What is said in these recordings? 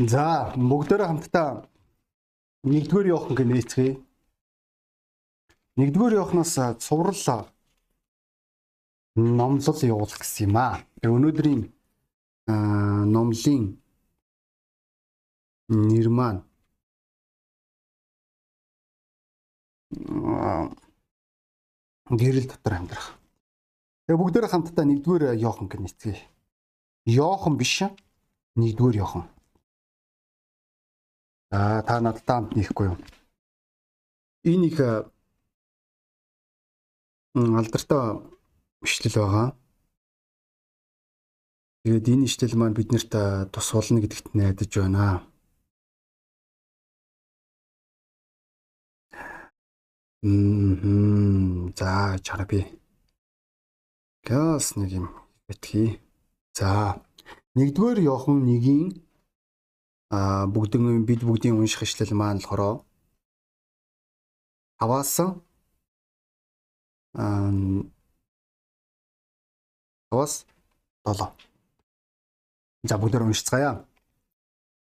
За бүгдээрээ хамтдаа нэгдүгээр явах гэнэ нээцгээе. Нэгдүгээр явахнаас цуврал номлол явуулах гэсэн юм аа. Өнөөдрийн номлын нэр маань гэрэл дотор амьдрах. Тэгээ бүгдээрээ хамтдаа нэгдүгээр Йохан гэж нэцгээе. Йохан биш нэгдүгээр Йохан. За та надтай хамт нэхгүй юу? Энэ их алдартай бичлэл байгаа. Тэгээд энэ ишлэл маань биднэрт тус болно гэдэгт найдаж байна. Мм. За чара би. Газ нэг юм битгий. За нэгдүгээр Иохан 1-ийн а бүгдэн бид бүгдийн унших ишлэл маань болохоор аваасан аваас 7. За бүгдээр уншицгаая.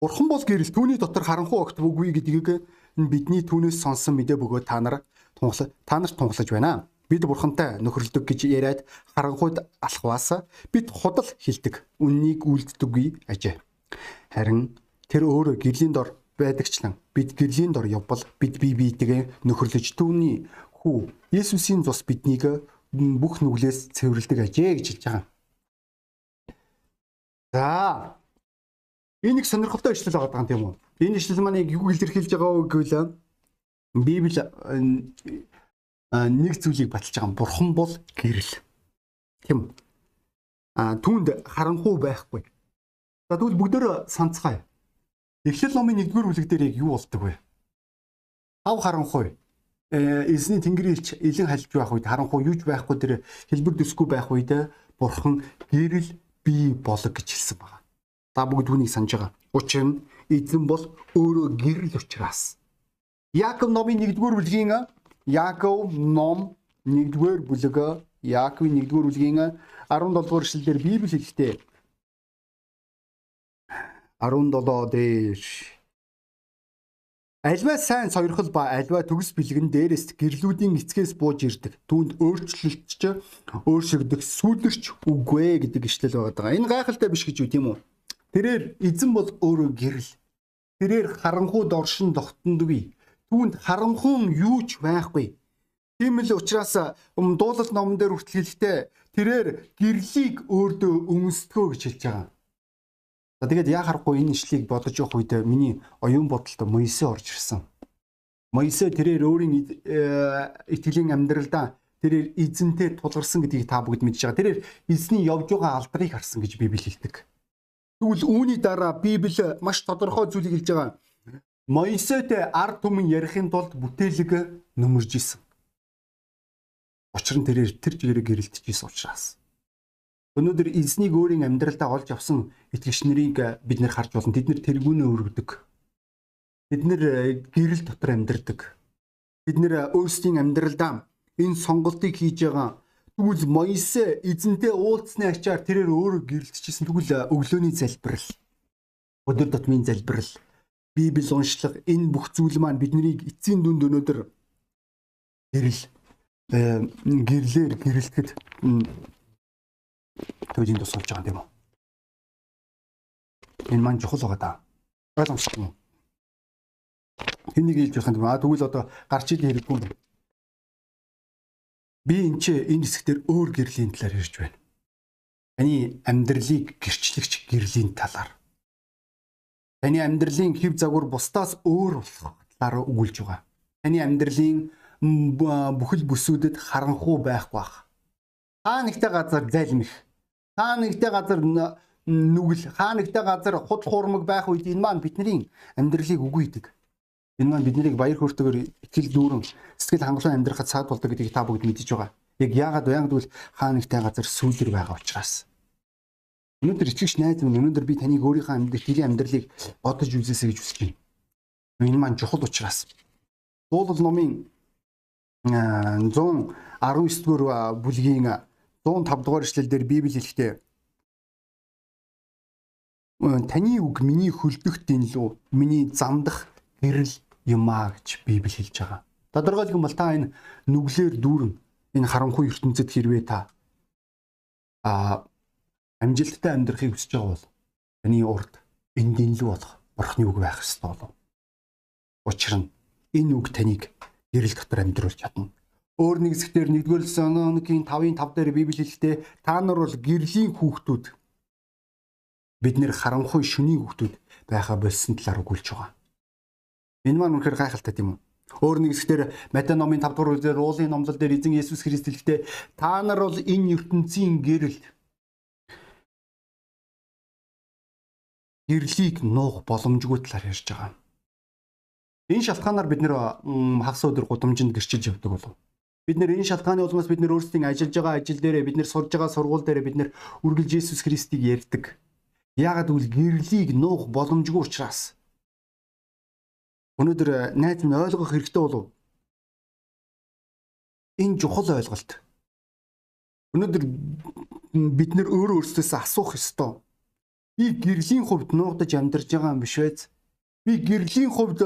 Бурхан бол гэрэл түүний дотор харанхуй огт үгүй гэдгийг бидний түүнээс сонсон мэдээ бөгөөд та нар тунхлаж та нарт тунхлаж байна. Бид бурхантай нөхөрлөдөг гэж яриад харанхуйд алхваас бид худал хилдэг. Үннийг үлддэггүй ажээ. Харин Тэр өөрөө гэрлийн дор байдагчлан бид гэрлийн дор явбал бид бие биетэйгээ нөхөрлөж түүний хүү Есүсийн цус биднийг бүх нүглээс цэвэрлдэг ажээ гэж хэлж байгаа. За энэ их сонирхолтой ишлэл байгаа юм уу? Энэ ишлэл маань юу илэрхийлж байгаа вэ гэвэл Библи нэг зүйлийг баталж байгаа. Бурхан бол гэрэл. Тийм. А түүнд харанхуй байхгүй. За тэгвэл бүгдөө санацгаая. Эхлэл номын 1-р бүлэг дээр яг юу болдог вэ? Хав харанхуй э, эзний тэнгэрийн илч илэн халж байх үед харанхуй юуж байхгүй тэр хэлбэр дэсгүй байх үед бурхан гэрэл бий болог гэж хэлсэн байна. Та бүгд түүнийг санаж байгаа. Учир нь эзэн бол өөрөө гэрэл учраас. Яаков номын 1-р бүлгийн Яаков ном 1-р бүлэг Яаковын 1-р бүлгийн 17-р эшлэлээр Библи хэлэхдээ 17 дээр Альва сайн сойрхол ба альва төгс бэлгэн дээрээс гэрлүүдийн эцгээс бууж ирдэг. Түүнд өөрчлөлтч өөршигдөх сүлэрч үгүй гэдэг ишлэл байгаа. Энэ гайхалтай биш гэж үү тийм үү? Тэрээр эзэн бол өөрөө гэрэл. Тэрээр харанхуй доршин тогтнондгүй. Түүнд харанхуун юу ч байхгүй. Тийм л учраас дуулал номон дээр хүртэл хэлэхдээ тэрээр гэрлийг өөртөө өмсдгөө гэж хэлж байгаа. За тэгээд яа харахгүй энэ ишлийг бодож явах үед миний оюун бодолд Моисе орж ирсэн. Моисе тэрээр өөрийн э, итгэлийн амьдралдаа тэрээр эзэнтэй тулгарсан гэдгийг та бүгд мэдж байгаа. Тэрээр эзний явж байгаа алдрыг харсан гэж Библи хэлдэг. Тэгвэл үүний дараа Библи маш тодорхой зүйлийг хэлж байгаа. Моисетэй ард түмэн ярихын тулд бүтээлэг нөмөрж исэн. Учир нь тэрээр тэр чигээрээ гэрэлтэж исэн учраас. Өнөөдөр эзнийг өөрийн амьдралдаа олж авсан итгэгч нарыг бид нэр харж болно. Тэд нэр тэргүүнээ өргөдөг. Бид нэр э, гэрэл дотор амьдардаг. Бид нэр өөрсдийн амьдралдаа энэ сонголтыг хийж байгаа. Тэгвэл Моисе эзэнтэй уулзсны ачаар тэрээр өөрөө гэрэлтчихсэн. Тэгвэл э, өглөөний залбирал, өдөр тутмын залбирал, Библи уншлага энэ бүх зүйл маань биднийг эцсийн дүнд өнөөдөр гэрэл э, гэрлэр гэрэлтэд төдийн тус болж байгаа юм уу? Энэ маань чухал байгаа да. Ойлгомжтой юм. Хэнийг хэлж байх юм аа тэгвэл одоо гарч ил хэрэггүй юм. Би энэ ч энэ хэсгээр өөр гэрлийн талаар ярьж байна. Таны амьдралыг гэрчлэгч гэрлийн талаар. Таны амьдралын хэв загвар бусдаас өөр болох талаар өгүүлж байгаа. Таны амьдралын бүхэл бүсүүдэд харанхуй байх бах. Та нэгтэй газар зайлмих Хаа нэгтэй газар нүгэл, хаа нэгтэй газар худ хуурмаг байх үед энэ маань бидний амьдралыг үгүйдэг. Энэ маань биднийг баяр хөөртэйгээр итгэл дүүрэн сэтгэл хангалуун амьдрахад саад болдог гэдгийг та бүгд мэдэж байгаа. Яг яагаад вэ гэвэл хаа нэгтэй газар сүүлэр байгаа учраас. Өнөөдөр итгэгч найз минь өнөөдөр би таныг өөрийнхөө амьдрал, тилийн амьдралыг бодож үзээсэй гэж хүсэж байна. Энэ маань чухал учраас. Дуулал номын 119 дугаар бүлгийн 105 дугаар эшлэл дээр Библи хэлэхдээ таны үг миний хөлдөх динлүү миний замдах гэрэл юмаа гэж Библи хэлж байгаа. Тодорхойлох бол та энэ нүглээр дүүрэн энэ харанхуй ертөнцид хэрвээ та а амжилттай амьдрахыг хүсэж байгаа бол таны урд энэ динлүү болох бурхны үг байх ёстой болов. Учир нь энэ үг таныг гэрэл дотор амьдруулж чадна. Өөр нэг зэгтэр 1-р Лесоногийн 5-ын 5 дээр Библи хэлэхдээ та нар бол гэрлийн хүүхдүүд бид нэр харанхуй шүний хүүхдүүд байха болсон талаар өгүүлж байгаа. Энэ маань үнэхээр гайхалтай тийм үү? Өөр нэг хэсгээр Матай номын 5 дугаар үлдээр уулын номлол дээр эзэн Есүс Христ хэлэхдээ та нар бол энэ ертөнцийн гэрэл гэрлийг нуух боломжгүй талаар ярьж байгаа. Энэ шалтгаанаар бид нэр хагас өдөр гудамжинд гэрчилж явдаг болов. Бид нэр энэ шалтгааны улмаас бид нэр өөрсдийн ажиллаж байгаа ажил дээрээ бид нэр сурж байгаа сургууль дээрээ бид нэр үргэлж Иесус Христийг ярьдаг. Яагаад гэвэл гэрлийг нуух боломжгүй учраас. Өнөөдөр найз минь ойлгох хэрэгтэй болов. Энэ чухал ойлголт. Өнөөдөр бид нэр өөрөө өөрсдөөсөө асуух ёстой. Би гэрлийн хувьд нуугдаж амьдарч байгаа юм биш вэ? Би гэрлийн хувьд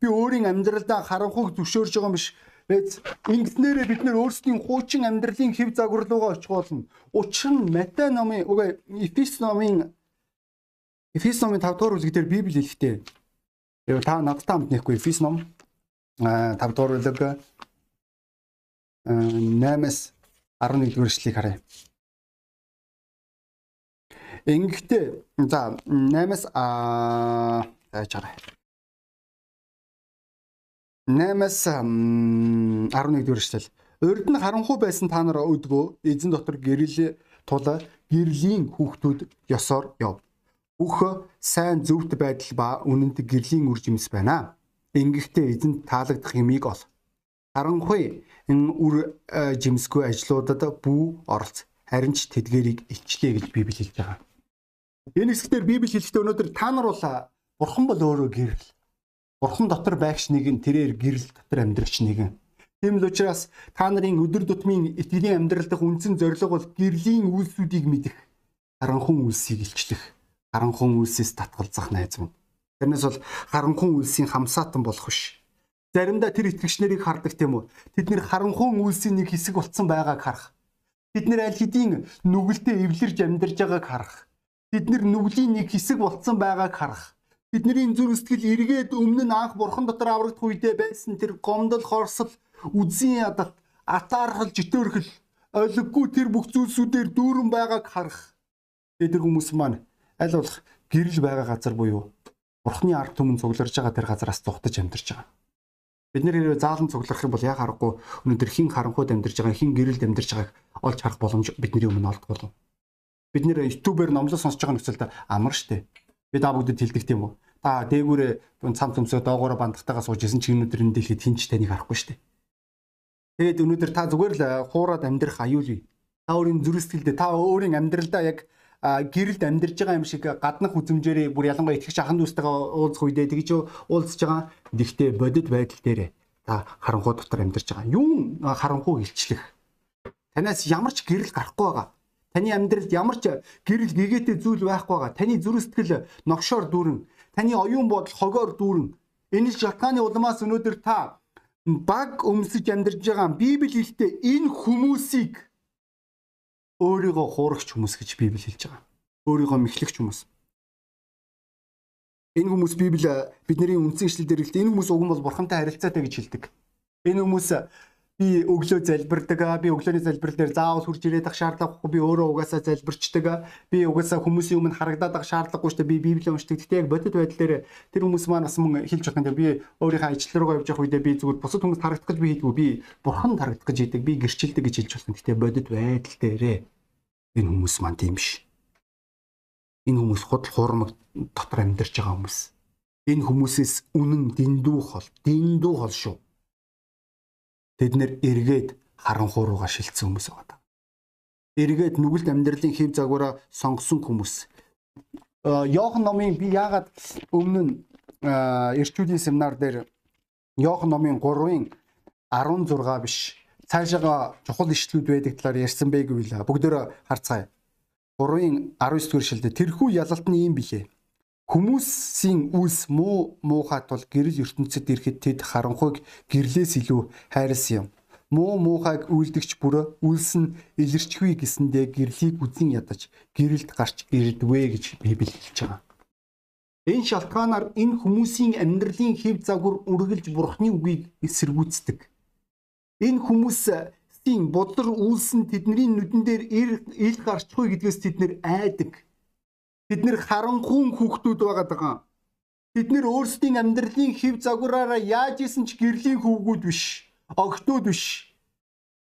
би өөрийн амьдралдаа харанхуйг зөвшөөрж байгаа юм биш Эц ингэснээрээ бид нэр өөрсдийн хуучин амьдралын хэв загвар руугаа очих болно. Учир нь Матай номын үгүй Эфес номын Эфес номын 5 дугаар бүлэг дээр Библи хэлэхдээ яг та надтай хамт нэхгүй Эфес ном 5 дугаар бүлэг 8-аас 11 дугаар эшлэгийг харъя. Ингэхдээ за 8-аас аа яаж харъя. 8-аас 11 дэх эшлэл. Урд нь харанхуй байсан та нар өдгөө эзэн дотор гэрэл тул гэрлийн хүүхдүүд ёсоор яв. Бүх сайн зөвхт байдал ба үнэнд гэрлийн үр жимс байна. Ингэхдээ эзэнд таалагдах юмыг ол. Харанхуй энэ үр э, жимсгүй ажлуудад бүү оролц. Харин ч тэдгэрийг илчлээ гэж Библи хэлж байгаа. Энэ хэсгээр Библи хэлэхдээ өнөөдөр та нар бол бурхан бол өөрөө гэрэл Бурхан дотор байгч нэг нь тэрээр гэрэл дотор амьдрагч нэгэн. Тийм л учраас та нарын өдөр тутмын итгэлийн амьдрал дахь үндсэн зорилго бол гэрлийн үйлсүүдийг мэдэх, харанхуй үйлсийг илчлэх, харанхуй үйлсээс татгалзах найз минь. Тэрнээс бол харанхуй үйлсийн хамсаатан болох биш. Заримдаа тэр итгэгч нарыг хардаг тийм үү? Тэд нэр харанхуй үйлсийн нэг хэсэг болцсон байгааг харах. Бид нэр аль хэдийн нүгэлтэд эвлэрж амьдарч байгааг харах. Бид нүглийн нэг хэсэг болцсон байгааг харах Бидний зүрх сэтгэл эргээд өмнө нь анх бурхан дотор аврагдах үедээ байсан тэр гомдол хорсол үзийн ядалт атаархал житөөрхөл олиггүй тэр бүх зүйлсүүдээр дүүрэн байгааг харах. Тэр хүмүүс маань аль болох гэрэл байгаа газар буюу бурхны ард түмэн цугларж байгаа тэр газараас зугтаж амьдарч байгаа. Бид нэр хэрвээ заалан цугларах юм бол яг харахгүй өнөөдөр хин харанхуйд амьдарч байгаа хин гэрэлд амьдарч байгааг олж харах боломж бидний өмнө олдох болов. Бид нэр YouTube-ээр номлол сонсож байгаа нөхцөлд амар штэ Би та бүгдэд хэлдэг тийм үү? Та дээгүүрээ цам цөмсөө доогоороо бандахтайгаа сууж исэн чи өнөөдөр энэ дэлхийд хинч таныг харахгүй шүү дээ. Тэгээд өнөөдөр та зүгээр л хуураад амьдрах аюул бий. Та өөрийн зүрх сэтгэлдээ та өөрийн амьдралдаа яг гэрэлд амьдарч байгаа юм шиг гаднах үзмжээрээ бүр ялангуяа итгэж ахын дүүстэйгээ уулзах үедээ тэгж уулзж байгаа. Гэхдээ бодит байдал дээр та харанхуй дотор амьдарч байгаа. Юун харанхуй илчлэх? Танаас ямар ч гэрэл гарахгүй байгаа. Таны амьдралд ямар ч гэрэл гэгээтэй зүйл байхгүй байгаа. Таны зүрх сэтгэл новшоор дүүрэн, таны оюун бодол хогоор дүүрэн. Энэ шалтгааны улмаас өнөөдөр та баг өмсөж амьдарч байгаа Библи хэлтэй энэ хүмүүсийг өөрийгөө хуурагч хүмүүс гэж Библи хэлж байгаа. Өөрийгөө мэхлэгч хүмүүс. Энэ хүмүүс Библи бидний үндсэн ишлэл дээр хэлдэг. Энэ хүмүүс уг нь бол бурхантай харилцаатай гэж хэлдэг. Энэ хүмүүс би өглөө залбирдаг би өглөөний залбирал дээр заавал хурж ирээд ах шаардлагагүй би өөрөө угаасаа залбирчдаг. Би угаасаа хүмүүсийн өмнө харагдаад ах шаардлагагүй дээ. Би библи уншдаг. Гэхдээ яг бодит байдал дээр тэр хүмүүс маань бас мөн хэлж байгаа юм би өөрийнхөө ажил руугаа явж явах үедээ би зүгээр бусад хүмүүс харагдах гэж би хийдгүү би бурхан харагдах гэж хийдэг би гэрчилдэг гэж хэлж байна гэхдээ бодит байдал дээрээ энэ хүмүүс маань тийм биш. Энэ хүмүүс худал хуурмаг дотор амьдарч байгаа хүмүүс. Энэ хүмүүсээс үнэн дэндүү хол дэндүү хол шүү Тэд нэр эргээд харанхуй руугаа шилжсэн хүмүүс байгаа. Эргээд нүгэлт амьдралын хэв загвараа сонгосон хүмүүс. Йохан номын би яагаад өмнө нь эрчүүдийн семинар дээр Йохан номын 3-ын 16 биш цаашаага чухал ишлүүд байдаг талаар ярьсан бэ гэвэл бүгдөө харцгаая. 3-ын 19 дугаар шилдэ тэрхүү ялалт нь юм билээ. Хүмүүсийн үлс муу муухай тул гэрэл ертөнцид ирэхэд тэд харанхуйг гэрлээс илүү хайрлсан юм. Муу муухайг үйлдэгч бүрө үлс нь илэрчгүй гэсэндээ гэрлийг үзэн ядаж гэрэлд гарч ирдвэ гэж Библи хэлж байгаа. Энэ шалтгаанаар энэ хүмүүсийн амьдралын хэв загвар үргэлж бурхны үгийг эсэргүүцдэг. Энэ хүмүүсийн бодлор үйлсэн тэдний нүдэн дээр ил гарчгүй гэдгээс тэд нэр айдаг Бид нэр харанхуун хүүхдүүд байгаа даа. Бид нэр өөрсдийн амьдралын хэв загвараараа яаж исэн ч гэрлийн хүүгүүд биш. Огтуд биш.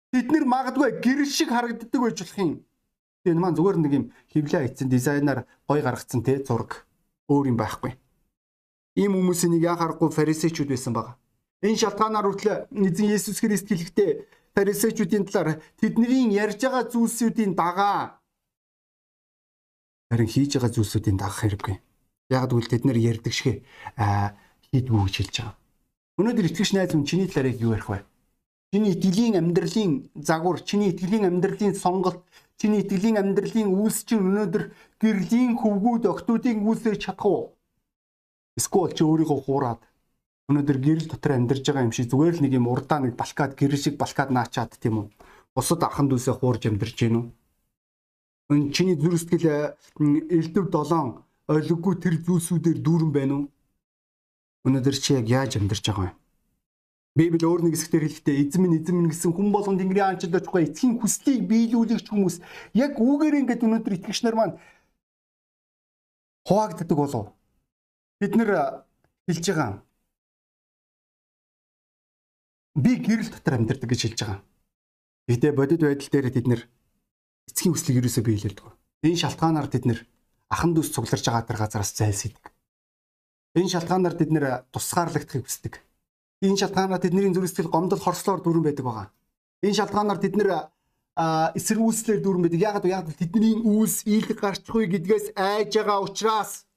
Бид нэр магадгүй гэрэл шиг харагддаг байж болох юм. Энэ маань зүгээр нэг юм хевлээ хийцэн дизайнаар гой гаргацсан те зураг өөр юм байхгүй. Ийм хүмүүсийн нэг яхахгүй фарисеучуд байсан байгаа. Энэ шалтгаанаар хүртэл эзэн Есүс Христ хэлэхдээ фарисеучүүдийн талаар тэдний ярьж байгаа зүйлсүүдийн дагаа харин хийж байгаа зүйлсүүдийн дагах хэрэггүй. Яг гэвэл тэд нэр ярддаг шиг хийдгүү гэж хэлж байгаа. Өнөөдөр итгэж найз минь чиний талаар юу ярих вэ? Чиний итгэлийн амьдралын загвар, чиний итгэлийн амьдралын сонголт, чиний итгэлийн амьдралын үйлс чинь өнөөдөр гэрлийн хөвгүүд октоодын үйлсээр чадах уу? Эсвэл чи өөрийгөө хуураад өнөөдөр гэрэл дотор амьдарч байгаа юм шиг зүгээр л нэг юм урдаа нэг балкад гэрэл шиг балкад наачаад тийм үү? Бусад ахын дүүсээ хуурж амьдарч гин үү? Чиний зүрх сэтгэл элдв 7 ойлггүй тэр зүйлсүүдээр дүүрэн байна уу? Өнөөдөр чи яг яаж амьдарч байгаа юм? Библи өөр нэг хэсгээр хэлэхдээ эзэн минь эзэн минь гэсэн хүн болгон Тэнгэрийн хаанчд очихгүй эцгийн хүслийг биелүүлэгч хүмүүс яг үүгээр ингээд өнөөдөр итгэгч нар маань хуваагддаг болов. Бид нэр хэлж байгаа. Би гэрэл дотор амьдардаг гэж хэлж байгаа. Гэтэ бодит байдал дээр тэд нэр эцгийн хүслийг юусоо биелүүлдэг. Энэ шалтгаанаар тэд нэр ахан дүүс цугларж байгаа тэр газараас зайлсхийдэг. Энэ шалтгаанаар тэд нэр тусгаарлагдахыг хүсдэг. Энэ шалтгаанаар тэдний зүрх сэтгэл гомдол хорслоор дүүрэн байдаг байгаа. Энэ шалтгаанаар тэд нэр эсэргүүцлэр дүүрэн байдаг. Яг яг тэдний үйлс ийлэг гарчихгүй гэдгээс айж байгаа учраас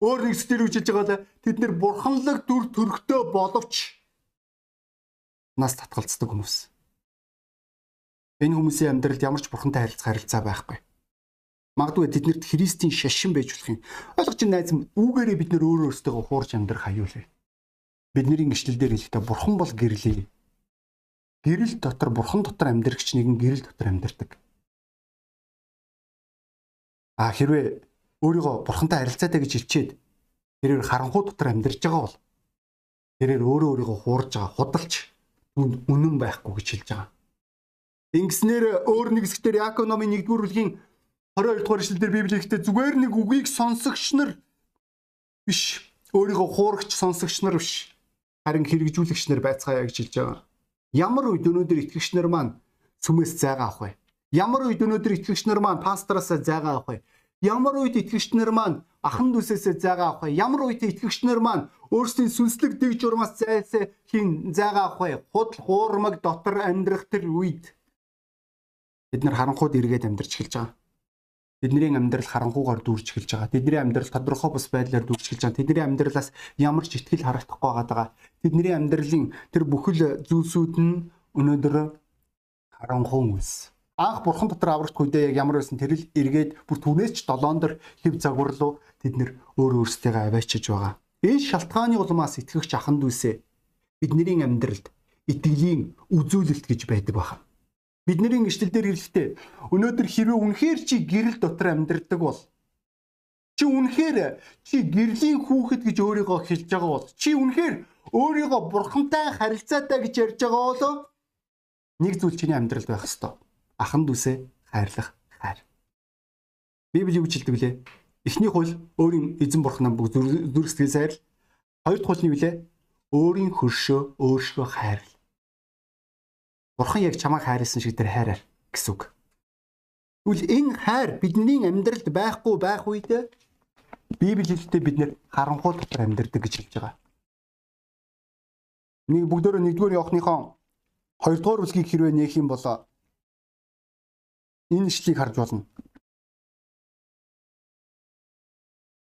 өөр нэг сэтгэл үжилж байгаа тэд нэр бурханлаг дүр төрхтөө боловч нас татгалцдаг хүмүүс. Энэ хүмүүсийн амьдралд ямар ч бурхантай харилцах харилцаа байхгүй. Магадгүй тэднэрт Христийн шашин байж болох юм. Ойлгож чинь найз үүгээрээ бид нөр өөрөө өөртөө хуурж амьдрах аюулээ. Бидний гიშтэл дээр хэлэхдээ бурхан бол гэрлээ. Гэрэл дотор бурхан дотор амьдрагч нэгэн гэрэл дотор амьдрдаг. А хэрвээ өөрийгөө бурхантай харилцаатай гэж хэлчихэд тэрээр харанхуй дотор амьдарч байгаа бол тэрээр өөрөө өөрийгөө хуурж байгаа худалч үнэн байхгүй гэж хэлж байгаа. Ингэснээр өөр нэг хэсгээр Яаков номын 1-р бүлгийн 22 дугаар эшлэлдэр Библи ихтэй зүгээр нэг үгийг сонсогч нар биш өөрийгөө хуурагч сонсогч нар биш харин хэрэгжүүлэгч нар байцгаая гэж хэлж байгаа. Ямар үед өнөөдөр итгэгч нар маань сүмээс зайгаа авах вэ? Ямар үед өнөөдөр итгэгч нар маань пастороосаа зайгаа авах вэ? Ямар үед итгэгч нар маань ахан дүүсээсээ зайгаа авах вэ? Ямар үед итгэгч нар маань өөрсдийн сүнслэг дэг журмаас зайлсаа хийн зайгаа авах вэ? Худал хуурмаг дотор амьдрах тэр үед бид нар харанхууд эргээд амьдарч эхэлж байгаа. Бидний амьдрал харанхуугаар дүүрч эхэлж байгаа. Тэдний амьдрал тодорхой бус байдлаар дүүрч эхэлж байгаа. Тэдний амьдралаас ямар ч ихтгэл харагдахгүй байгаа. Тэдний амьдралын тэр бүхэл зүйлсүүд нь өнөөдөр харанхуун үс. Анх бурхан дотор аврагт үедээ яг ямар байсан тэр л эргээд бүр түнээс ч долоондор хэв загварлуу тэд нэр өөр өөрсдийгөө аваачиж байгаа. Энэ шалтгааны улмаас итгэгч ахан дүүсээ бидний амьдралд итгэлийн үзүүлэлт гэж байдаг байна Бидний гişтэл дээр хэлэхдээ өнөөдөр хэрвээ үнэхээр чи гэрэл дотор амьдардаг бол чи үнэхээр чи гэрлийн хүүхэд гэж өөрийгөө хэлж байгаа бол чи үнэхээр өөрийгөө бурхантай харилцаатай гэж ярьж байгаа бол нэг зүйл чиний амьдралд байх ёстой. Ахан дүүсээ хайрлах хайр. Библи юу хэлдэг вүлээ? Эхний хууль өөрийн эзэн бурхнаа бүх зүрх сэтгэл сайрл. Хоёр дахь хууль нь юу вүлээ? Өөрийн хөршөө өөршгөө хайрл. Бурхан яг чамайг хайрлсан шиг тэр хайраар гэсэн үг. Тэгвэл энэ хайр бидний амьдралд байхгүй байх үед Библи хэлдэг бид нэр харанхуй дотор амьдардаг гэж хэлж байгаа. Нэг бүгдөө нэгдүгээр явахныхоо хоёрдугаар бүлгийг хэрвээ нээх юм бол энэ ишлийг харж болно.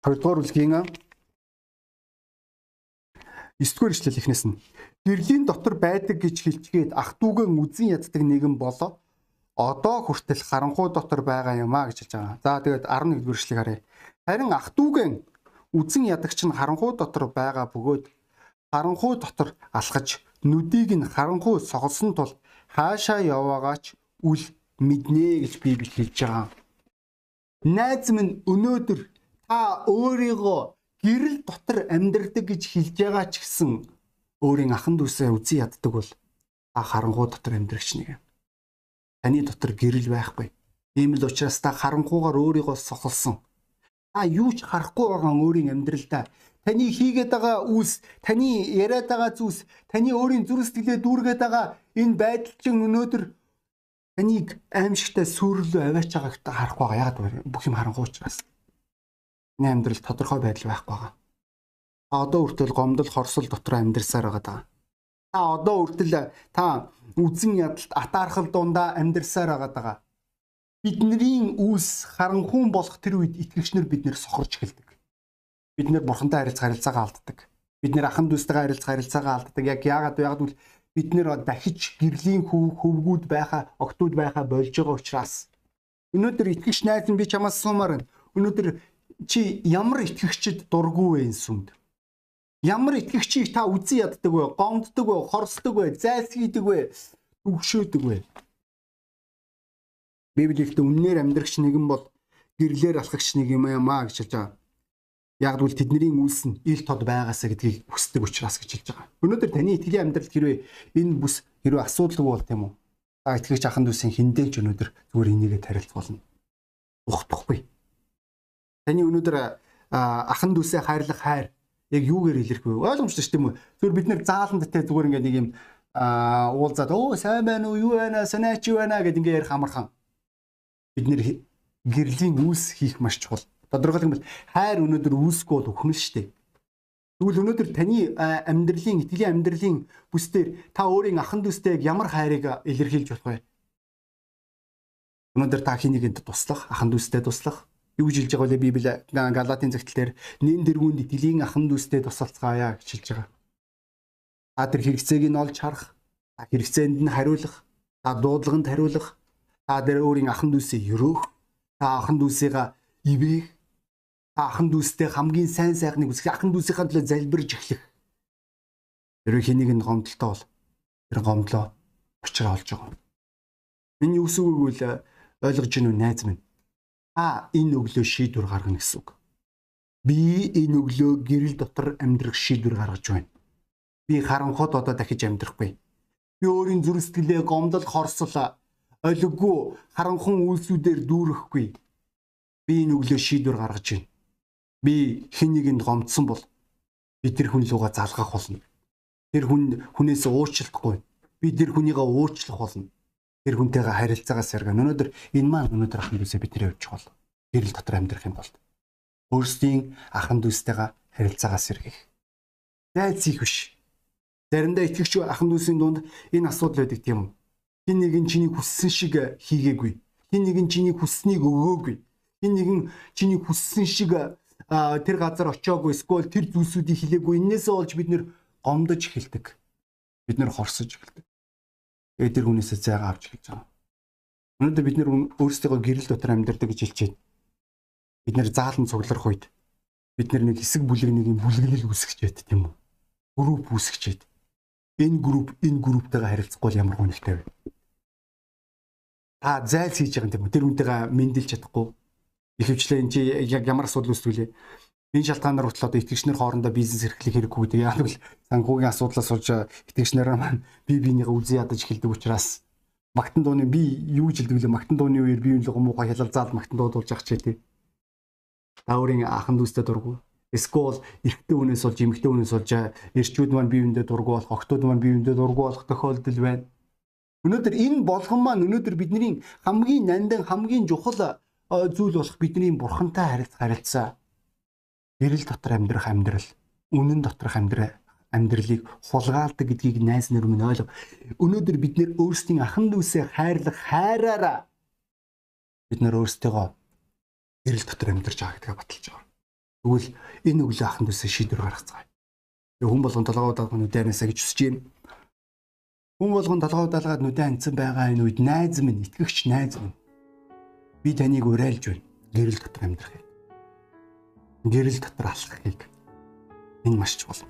Хоёрдугаар бүлгийн 9-р ишлэл ихнээс нь гэрлийн дотор байдаг гэж хэлчгээд ах дүүгээ үзэн яддаг нэгэн болоо одоо хүртэл харанхуй дотор байгаа юм а гэж хэлж байгаа. За тэгээд 11 дэх вершлийг харъя. Харин ах дүүгэн үзэн ядагч нь харанхуй дотор байгаа бөгөөд харанхуй дотор алхаж нүдийг нь харанхуй соголсон тул хаашаа яваагаач үл мэднэ гэж би бичлж байгаа. Найз минь өнөөдөр та өөрийгөө гэрэл дотор амьдрдаг гэж хэлж байгаа ч гэсэн өөрийн ахан дүүсээ үзий яддаг бол та харанхуй дотор амьдрагч нэг юм. Таны дотор гэрэл байхгүй. Ийм л учраас та харанхуугаар өөрийгөө сохолсон. Та юу ч харахгүй байгаа өөрийн амьдралдаа таны хийгээд байгаа үйлс, таны яриад байгаа зүйлс, таны өөрийн зүрх сэтгэлээ дүүргээд байгаа энэ байдал чинь өнөөдөр таныг аимшигтай сүрлөө аваач байгааг та харахгүй байгаа. Вэ? Бүх юм харанхуй учраас. Энэ амьдрал тодорхой байдал байхгүй байгаа. Одоо хүртэл гомдол хорсол дотор амьдрсаар байгаа. Та одоо хүртэл та үзэн ядалт атаархал дундаа амьдрсаар байгаа. Бидний үүс харанхуун болох тэр үед итгэгчнэр бид нэр сохорч эхэлдэг. Бид нэр бурхантай харилцаа харилцаагаа алддаг. Бид нэр ахан дүүстэйгээ харилцаа харилцаагаа алддаг. Яг яагаад вэ? Яагаад гэвэл бид нэр дахиж гэрлийн хөв хөвгүүд байхаа, октод байхаа болж байгаа учраас өнөөдөр итгэгч найз нь би чамаас суумаар байна. Өнөөдөр чи ямар итгэгчд дургүй вэ энэ сүмд? Ямар итгэгчийг та үзэн яддаг вэ? Гомддог вэ? Хорсдог вэ? Зайлсхийдэг вэ? Үгшөөдөг вэ? Библиэлд үннээр амьдрагч нэгэн бол гэрлэр алхагч нэг юм аа гэж хэлж байгаа. Яг л тэдний үйлс нь ил тод байгаасаа гэдгийг хүсдэг учраас гэж хэлж байгаа. Өнөөдөр таны итгэлийн амьдралд хэрвээ энэ бүс хэрвээ асуудалгүй бол тийм үү? Та итгэгч ахын дүүсийн хиндэж өнөөдөр зүгээр энийгээ тарилцуулна. Ухтахгүй. Таны өнөөдөр ахын дүүсээ хайрлах хайр яг юугээр илэрх вэ? Ойлгомжтой шүү дээ юм? Зүгээр бид нэр зааланд те зүгээр ингээд нэг юм аа уулзаад оо сайн байна уу? Юу байна? Санаач юу байна гэд ингээд ярих амархан. Бид нэр гэрлийн үүс хийх маш чухал. Тодорхойлох юм бол хайр өнөөдөр үүсэхгүй бол өхмөл шүү дээ. Тэгвэл өнөөдөр таны амьдралын итгэлийн амьдралын бүсдэр та өөрийн ахан дүүстэй ямар хайрыг илэрхийлж болох вэ? Өнөөдөр та хинийгэнд туслах, ахан дүүстэй туслах, юу гэж хэлж байгаа вэ Библи Галатын загтал дээр нэн дэргүүнд итгэлийн ахан дүүстэй тусалцгаая гэж хэлж байгаа. Та тэр хэрэгцээг нь олж харах, хэрэгцээнд нь хариулах, та дуудлаганд хариулах, та тэр өөрийн ахан дүүсээ өрөөх, та ахан дүүсээ ивээх, та ахан дүүстэй хамгийн сайн сайхныг үсгэх, ахан дүүсийнхаа төлөө залбирж эхлэх. Тэр хэнийг нь гомдолтой бол тэр гомдлоо учраа олж байгаа. Энэ юу гэсэн үг вэ? Ойлгож гинүү найз минь энэ өглөө шийдвэр гаргана гэсэн үг. Би энэ өглөө гэрэл дотор амьдрах шийдвэр гаргаж байна. Би харанхууд одоо дахиж амьдрахгүй. Би өөрийн зүрх сэтгэлээ гомдол хорсол олиггүй харанхун үйлсүүдээр дүүрэхгүй. Би энэ өглөө шийдвэр гаргаж байна. Би хэн нэгэнд гомдсон бол би тэр хүн луга залгах болно. Тэр хүн хүнээс уучлахгүй. Би тэр хүнийгээ уучлах болно тэр хүнтэйгээ харилцаагаа сэргэн. Өнөөдөр энэ маань өнөөдөр ахын дүүсээ бидний явж бол гэрэл дотор амьдрах юм бол өөрсдийн ахын дүүстэйгээ харилцаагаа сэргийх. Зайлсхийх биш. Заримдаа итгэгч ахын дүүсийн дунд энэ асуудал байдаг тийм үү? Хин нэг нь чиний хүссэн шиг хийгээгүй. Хин нэг нь чиний хүсснийг өгөөгүй. Хин нэг нь чиний хүссэн шиг тэр газар очиагүй эсвэл тэр зүйлсүүдийг хэлээгүй. Иннээсээ олж бид нэр гомдож эхэлдэг. Бид нэр хорсож эхэлдэг. Тэгээд тэр хүнээсээ зайгаа авч хэлж байгаа. Өнөөдөр бид нэр өөрсдөө гэрэл дотор амьдардаг гэж байна. Бид нэр заалан цугларх үед бид нэг хэсэг бүлэг нэг юм бүлэглэл үүсгэж байт тийм үү? Групп үүсгэж байт. Энэ групп энэ групптэйгээ харилцахгүй ямар гонхтой вэ? Та зайлс хийж байгаа юм тийм үү? Тэр хүнтэйгээ мэндэлж чадахгүй. Ихэвчлэн чи яг ямар асуудал үүсгүүлээ? Энэ шалтгаанаар хүртэл одоо итгэгчнэр хоорондоо бизнес эрхлэх хэрэггүй гэдэг. Яг л санхүүгийн асуудлаас болж итгэгчнэр маань бие биенийгээ үзий ядаж эхэлдэг учраас магтан дууны би юу гэж хэлдэг лээ магтан дууны үеэр бие биенийгээ муухай хялалзаад магтан дуудуулж ах чи тий. Та өөрийн ахан дүүстэй дургу. Эсвэл эрэгтэй хүнээс болж эмэгтэй хүнээс болж эрчүүд маань бие биендээ дургу болох, октод маань бие биендээ дургу болох тохиолдол байна. Өнөөдөр энэ болгон маань өнөөдөр бидний хамгийн нандин хамгийн чухал зүйл болох бидний бурхантай харилцаа харилцаа гэрэл дотор амьдрах амьдрал, үнэн доторх амьдрал амьдралыг хулгайлдаг гэдгийг найз нэр минь ойлго. Өнөөдөр бид нэр өөрсдийн ахан дүүсээ хайрлах хайраараа бид нэр өөрсдөө гэрэл дотор амьдарч байгаа гэдгээ баталж байгаа. Тэгвэл энэ өглөө ахан дүүсээ шийдвэр гаргацгаая. Хүн болгон толгой удаах нь үдэнэсэ гэж хүсэж байна. Хүн болгон толгой удаалгаад нүдэн хандсан байгаа энэ үед найз минь, итгэгч найз минь. Би таныг уриалж байна. Гэрэл дотор амьдрахыг. Гэрэл дотор алхахыг. Энэ маш чухал.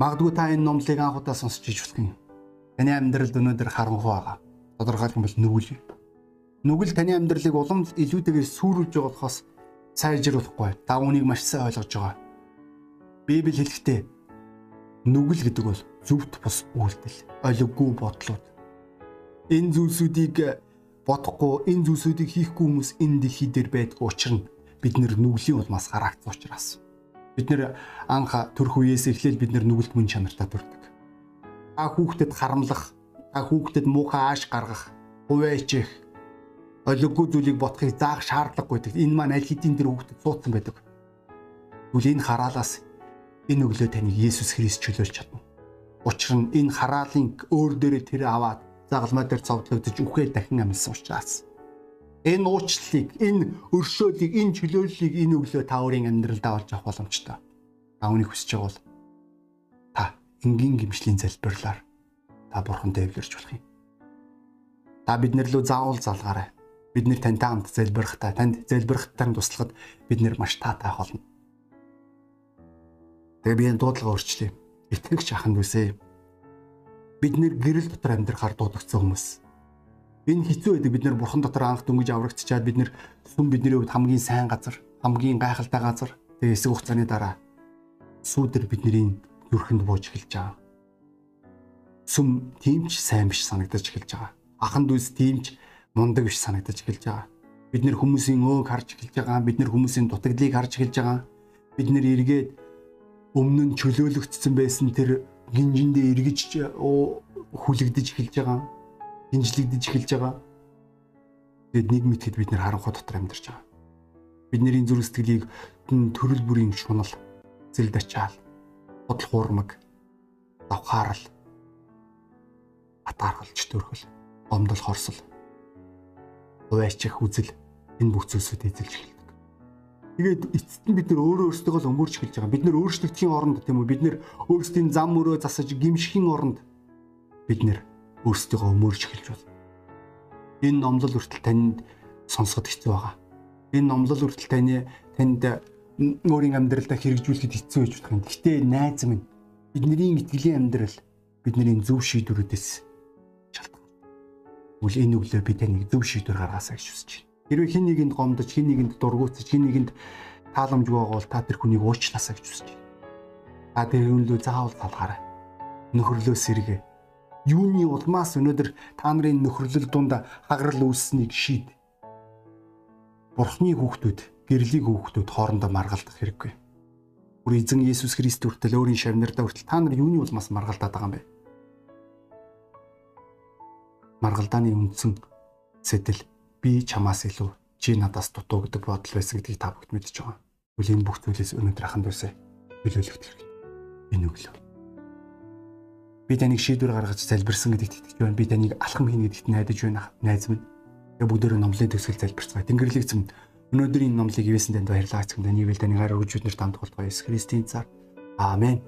Магадгүй та энэ номлыг анхудаа сонсч иж болох юм. Таны амьдралд өнөөдөр харанхуй байгаа. Тодорхойлох юм бол нүгэл. Нүгэл таны амьдралыг улам илүүтэйгээр сүрүүлж байгаа болохоос сайжруулахгүй. Та үүнийг маш сайн ойлгож байгаа. Библи хэлэхдээ нүгэл гэдэг бол зөвхт бус үйлдэл, олиггүй бодлууд. Энэ зүйлсүүдийг бодохгүй, энэ зүйлсүүдийг хийхгүй хүмүүс энэ дэлхий дээр байдаг учраас бид нэр нүглийн улмаас гарагц учраас. Бид нэр анх төрх үеэс эхлээл бид нүгэлт мөн чанартай төрдөг. Та хүүхдэд харамлах, та хүүхдэд муухай ааш гаргах, хуваачих, олиггүй зүйлийг бодохыг заах шаардлагагүй. Энэ маань аль хэдийн тэр хүүхдэд суудсан байдаг. Тэгвэл энэ хараалаас энэ өглөө таныг Есүс Христ чөлөөлж чадна. Учир нь энэ хараалын өөр дээрээ тэр аваад загалмай дээр цовдлогдож үхээ дахин амьсан учраас энэ уучлалыг, энэ өршөөлийг, энэ чөлөөллийг энэ өглөө та өөрийн амьдралдаа олж авах боломжтой. Та үүнийг хүсэж байгаа бол та энгийн гимшлийн залбирлаар та бурхантай эвлэрч болох юм. Та биднэр лөө заавал залгаарай. Бид нэр тантай хамт залбирахтаа, танд залбирахтаа туслахад бид нэр маш таатай болно. Тэгээ би энэ дуудлага өөрчлөе. Итгэгч ахын үсэ. Бид нэр гэрэл дотор амьдрахаар дуудагдсан хүмүүс. Энэ хэцүү байдаг бид нэр бурхан дотор анх дөнгөж аврагдчихад бид нэр сүм бидний хувьд хамгийн сайн газар, хамгийн гайхалтай газар. Тэгээ эсэг хугацааны дараа сүүдэр бидний зүрхэнд бууж эхэлж байгаа. Сүм тиймч сайн биш санагдаж эхэлж байгаа. Ахан дүүс тиймч мундаг биш санагдаж эхэлж байгаа. Бид нэр хүмүүсийн өөг харж эхэлж байгаа. Бид нэр хүмүүсийн дутагдлыг харж эхэлж байгаа. Бид нэр эргээд өмнө нь чөлөөлөгдсөн байсан тэр гинжиндээ эргэж хүлэгдэж эхэлж байгаа. Гинжлэгдэж эхэлж байгаа. Тэгэд нэг мэтгэд бид нэр харанхуй дотор амьдарч байгаа. Бидний зүрх сэтгэлийг төрөл бүрийн шунал, зэл дачаал, бодол хуурмаг, давхаарал, атаархалж төрхөл, гомдол хорсол, хуваачих үзэл энэ бүх зүйлсүүд эзэлж эхэлдэг. Тэгээд эцэст нь бид нөр өөрөө өөрсдөө л өмөрч эхэлж байгаа. Бид нөр өөрчлөгдөхийн оронд тийм үү? Бид нэр өөрсдийн зам өрөө засаж гимшихийн оронд бид нэр өөрсдөө өмөрч эхэлж байна. Энэ номлол хүртэл танд сонсоход хэцүү байгаа. Энэ номлол хүртэл таны танд өөрийн амьдралдаа хэрэгжүүлэхэд хэцүү байж болох юм. Гэхдээ найз минь бидний итгэлийн амьдрал бидний зөв шийдвэрүүдээс шалтгаалдаг. Үл энэ өглөө би таныг зөв шийдвэр гаргаасаа гэж хүсэж байна. Хэрвээ хин нэгэнд гомдож, хин нэгэнд дургуутсаж, хин нэгэнд тааламжгүй бол та тэр хүнийг уучлаасаа гэж хүсэж байна. Та тэр хүнлөө заавал талгаарай. Нөхөрлөө сэргээ. Юуны улмаас өнөөдөр та нарын нөхөрлөл дунд хагарал үүсснийг шийд. Бурхны хүүхдүүд, гэрлийн хүүхдүүд хоорондоо маргалдах хэрэггүй. Бүр эзэн Иесус Христ хүртэл өөрийн шавнардаа хүртэл та нар юуны улмаас маргалдаад байгаа юм бэ? Маргалдааны үндсэн сэтэл би чамаас илүү чи надаас дутуу гэдэг бодол байсан гэдгийг та бүгд мэдж байгаа. Тэгвэл энэ бүх зүйлээс өнөөдөр аханд үсэ төлөөлөгдөх хэрэгтэй. Энэ өглөө. Би таныг шийдвэр гаргаж залбирсан гэдэгт итгэж байна. Би таныг алхам хийнэ гэдэгт найдаж байна. Найз минь. Тэгээ бүгдөө номлын төгсгөл залбирцгаая. Тэнгэрлэг зэм өнөөдрийн номлыг ивэсэн танд баярлалаа. Эцгэндээ нийвэл таны гараа өгч биднэрт хамт болтугай. Есүс Христийн цаар. Аамен.